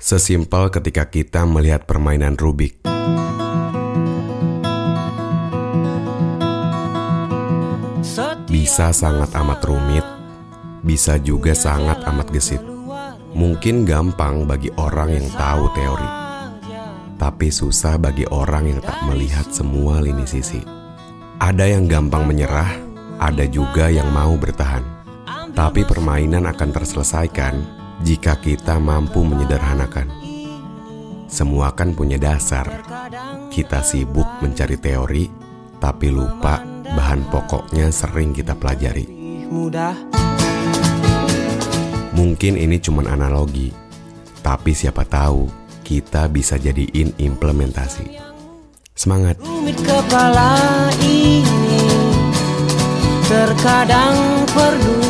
Sesimpel ketika kita melihat permainan Rubik. Bisa sangat amat rumit, bisa juga sangat amat gesit. Mungkin gampang bagi orang yang tahu teori, tapi susah bagi orang yang tak melihat semua lini sisi. Ada yang gampang menyerah, ada juga yang mau bertahan. Tapi permainan akan terselesaikan jika kita mampu menyederhanakan. Semua kan punya dasar. Kita sibuk mencari teori, tapi lupa bahan pokoknya sering kita pelajari. Mungkin ini cuma analogi, tapi siapa tahu kita bisa jadiin implementasi. Semangat! Rumit kepala ini terkadang perlu